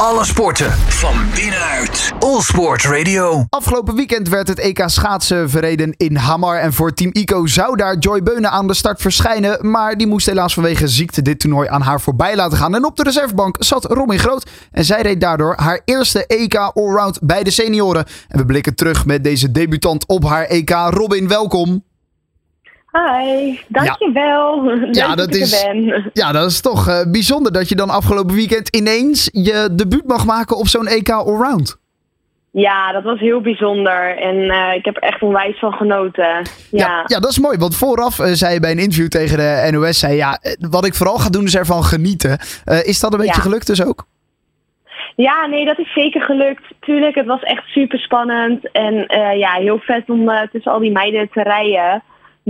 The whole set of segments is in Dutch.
Alle sporten van binnenuit. All Sport Radio. Afgelopen weekend werd het EK schaatsen verreden in Hamar. En voor Team Ico zou daar Joy Beunen aan de start verschijnen. Maar die moest helaas vanwege ziekte dit toernooi aan haar voorbij laten gaan. En op de reservebank zat Robin Groot. En zij reed daardoor haar eerste EK Allround bij de senioren. En we blikken terug met deze debutant op haar EK. Robin, welkom. Hi, dankjewel. Leuk Ja, dat, is- ben. Ja, dat is toch eh, bijzonder dat je dan afgelopen weekend ineens je debuut mag maken op zo'n EK Allround. Ja, dat was heel bijzonder. En eh, ik heb er echt onwijs van genoten. Ja, Ja, ja, dat is mooi. Want vooraf eh, zei je bij een interview tegen de NOS... Zei, ja, wat ik vooral ga doen is ervan genieten. Is dat een beetje Ja. gelukt dus ook? Ja, nee, dat is zeker gelukt. Tuurlijk, het was echt super spannend. En ja, heel vet om tussen al die meiden te rijden.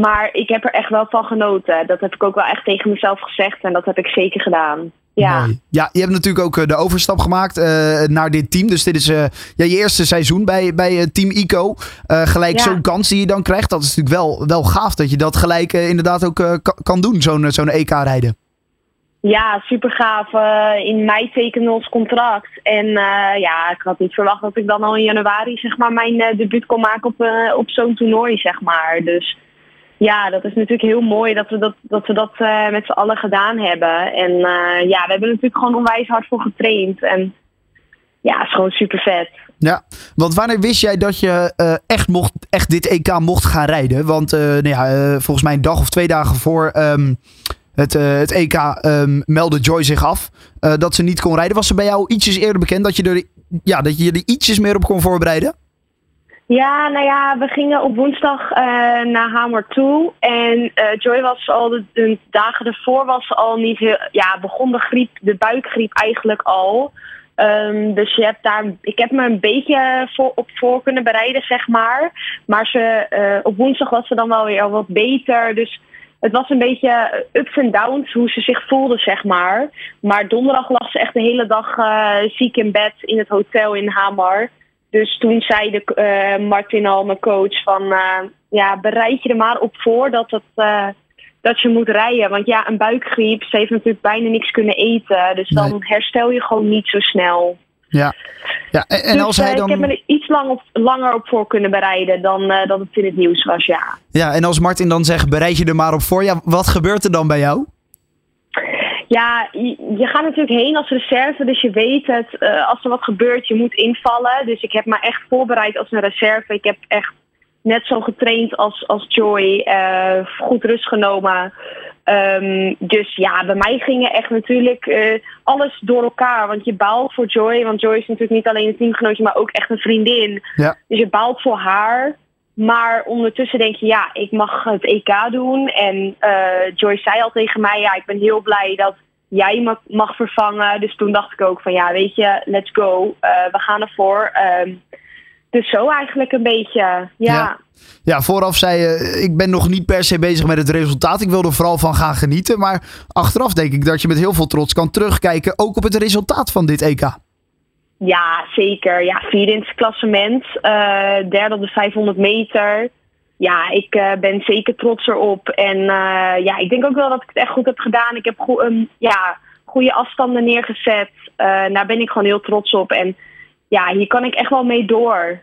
Maar ik heb er echt wel van genoten. Dat heb ik ook wel echt tegen mezelf gezegd. En dat heb ik zeker gedaan. Ja. Mooi. ja, je hebt natuurlijk ook eh, de overstap gemaakt eh, naar dit team. Dus dit is eh, ja, je eerste seizoen bij, bij Team ICO. Gelijk Ja. zo'n kans die je dan krijgt. Dat is natuurlijk wel, wel gaaf dat je dat gelijk inderdaad ook ka- kan doen. Zo'n zo'n EK rijden. Ja, super gaaf. In mei tekende ons contract. En ja, ik had niet verwacht dat ik dan al in januari zeg maar, mijn debuut kon maken op, op zo'n toernooi. Zeg maar. Dus ja, dat is natuurlijk heel mooi dat we dat, dat, we dat eh, met z'n allen gedaan hebben. En eh, ja, we hebben natuurlijk gewoon onwijs hard voor getraind. En ja, het is gewoon super vet. Ja, want wanneer wist jij dat je eh, echt, mocht, echt dit EK mocht gaan rijden? Want nou ja, volgens mij een dag of twee dagen voor ehm, het, het EK ehm, meldde Joy zich af dat ze niet kon rijden. Was ze bij jou ietsjes eerder bekend dat je er, ja, dat je er ietsjes meer op kon voorbereiden? Ja, nou ja, we gingen op woensdag eh, naar Hamer toe. En eh, Joy was al de, dagen ervoor was al niet heel. Ja, begon de griep, de buikgriep eigenlijk al. Ehm, dus je hebt daar, ik heb me een beetje voor, op voor kunnen bereiden, zeg maar. Maar ze, eh, op woensdag was ze dan wel weer al wat beter. Dus het was een beetje ups en downs hoe ze zich voelde, zeg maar. Maar donderdag lag ze echt de hele dag ziek in bed in het hotel in Hamar. Dus toen zei de, eh, Martin al, mijn coach, van eh, ja, bereid je er maar op voor dat, het, eh, dat je moet rijden. Want ja, een buikgriep, ze heeft natuurlijk bijna niks kunnen eten. Dus dan Nee. herstel je gewoon niet zo snel. Ja. ja en, en dus als hij ik heb me dan. er iets lang op, langer op voor kunnen bereiden dan dat het in het nieuws was, ja. Ja, en als Martin dan zegt: bereid je er maar op voor. Ja, wat gebeurt er dan bij jou? Ja, je, gaat natuurlijk heen als reserve, dus je weet het. eh, als er wat gebeurt, je moet invallen. Dus ik heb me echt voorbereid als een reserve. Ik heb echt net zo getraind als, als Joy. eh, goed rust genomen. Ehm, dus ja, bij mij gingen echt natuurlijk eh, alles door elkaar. Want je baalt voor Joy. Want Joy is natuurlijk niet alleen een teamgenootje, maar ook echt een vriendin. Ja. Dus je baalt voor haar. Maar ondertussen denk je, ja, ik mag het EK doen. En eh Joyce zei al tegen mij, ja, ik ben heel blij dat jij me mag vervangen. Dus toen dacht ik ook van, ja, weet je, let's go. Eh, we gaan ervoor. Ehm, dus zo eigenlijk een beetje, ja. Ja. Vooraf zei je: ik ben nog niet per se bezig met het resultaat. Ik wil er vooral van gaan genieten. Maar achteraf denk ik dat je met heel veel trots kan terugkijken. Ook op het resultaat van dit EK. Ja, zeker. Ja, vierde in het klassement. eh, derde op de 500 meter. Ja, ik eh, ben zeker trots erop. En eh, ja, ik denk ook wel dat ik het echt goed heb gedaan. Ik heb goe- een, ja, goede afstanden neergezet. Daar ben ik gewoon heel trots op. En ja, hier kan ik echt wel mee door.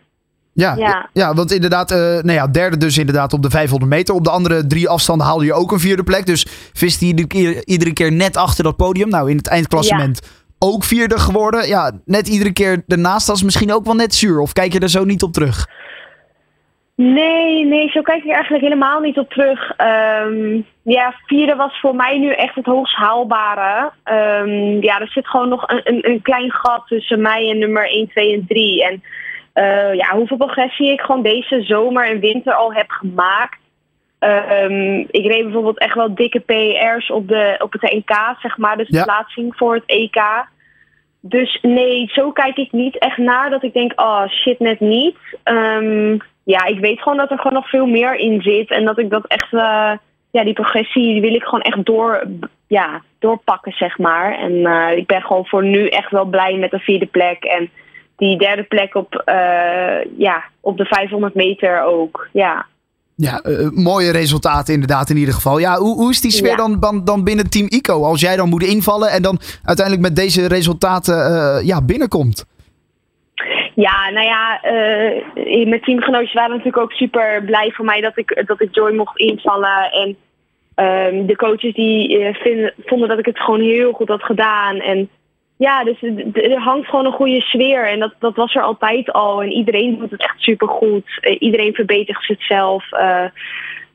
Ja, ja. Ja. want inderdaad, eh nou ja, derde dus inderdaad op de 500 meter. Op de andere drie afstanden haalde je ook een vierde plek. Dus vist hij iedere keer, iedere keer net achter dat podium. Nou, in het eindklassement ook vierde geworden. Ja, net iedere keer ernaast. Dat is misschien ook wel net zuur. Of kijk je er zo niet op terug? Nee, nee, zo kijk ik er eigenlijk helemaal niet op terug. Ehm, ja, vierde was voor mij nu echt het hoogst haalbare. Ehm, ja, er zit gewoon nog een, een, een klein gat tussen mij en nummer 1, 2 en 3. En eh, ja, hoeveel progressie ik gewoon deze zomer en winter al heb gemaakt. Ehm, ik reed bijvoorbeeld echt wel dikke PR's op, de, op het NK, zeg maar. Dus de plaatsing voor het EK. Dus nee, zo kijk ik niet echt naar dat ik denk, oh shit, net niet. Ehm, ja, ik weet gewoon dat er gewoon nog veel meer in zit. En dat ik dat echt, eh, ja, die progressie wil ik gewoon echt door, ja, doorpakken, zeg maar. En eh, ik ben gewoon voor nu echt wel blij met de vierde plek. En die derde plek op, eh, ja, op de 500 meter ook, ja. Ja, uh, mooie resultaten inderdaad in ieder geval. Ja, hoe, hoe is die sfeer Ja. dan, dan, dan binnen Team ICO? Als jij dan moet invallen en dan uiteindelijk met deze resultaten uh, ja, binnenkomt. Ja, nou ja, uh, mijn teamgenootjes waren natuurlijk ook super blij voor mij dat ik, dat ik Joy mocht invallen. En um, de coaches die vinden, vonden dat ik het gewoon heel goed had gedaan. En ja, dus er hangt gewoon een goede sfeer. En dat, dat was er altijd al. En iedereen doet het echt super goed. Uh, iedereen verbetert zichzelf. Uh,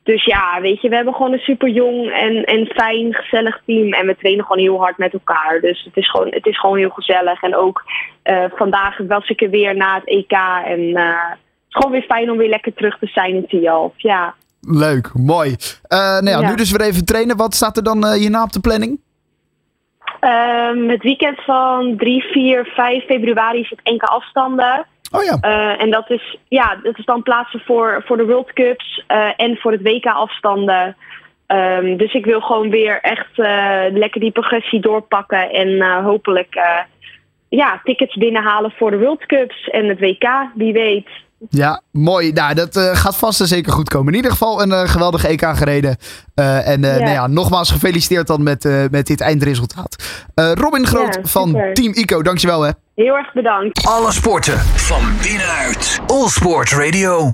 dus ja, weet je, we hebben gewoon een super jong en, en fijn, gezellig team. En we trainen gewoon heel hard met elkaar. Dus het is gewoon, het is gewoon heel gezellig. En ook uh, vandaag was ik er weer na het EK. En het is gewoon weer fijn om weer lekker terug te zijn in Tialf. Ja. Leuk, mooi. Nou ja, Ja. nu dus weer even trainen. Wat staat er dan hierna op de planning? Um, het weekend van 3, 4, 5 februari is het enkele afstanden. Oh ja. Uh, en dat is, ja, dat is dan plaatsen voor, voor de World Cups uh, en voor het WK afstanden. Um, dus ik wil gewoon weer echt uh, lekker die progressie doorpakken en hopelijk ja, tickets binnenhalen voor de World Cups en het WK, wie weet. Ja, mooi. Nou, dat uh, gaat vast en zeker goed komen. In ieder geval een uh, geweldig EK gereden. Uh, en ja. Nou ja, nogmaals gefeliciteerd dan met, met dit eindresultaat. Robin Groot Ja, van super. Team ICO, dankjewel hè. Heel erg bedankt. Alle sporten van binnenuit. All Sport Radio.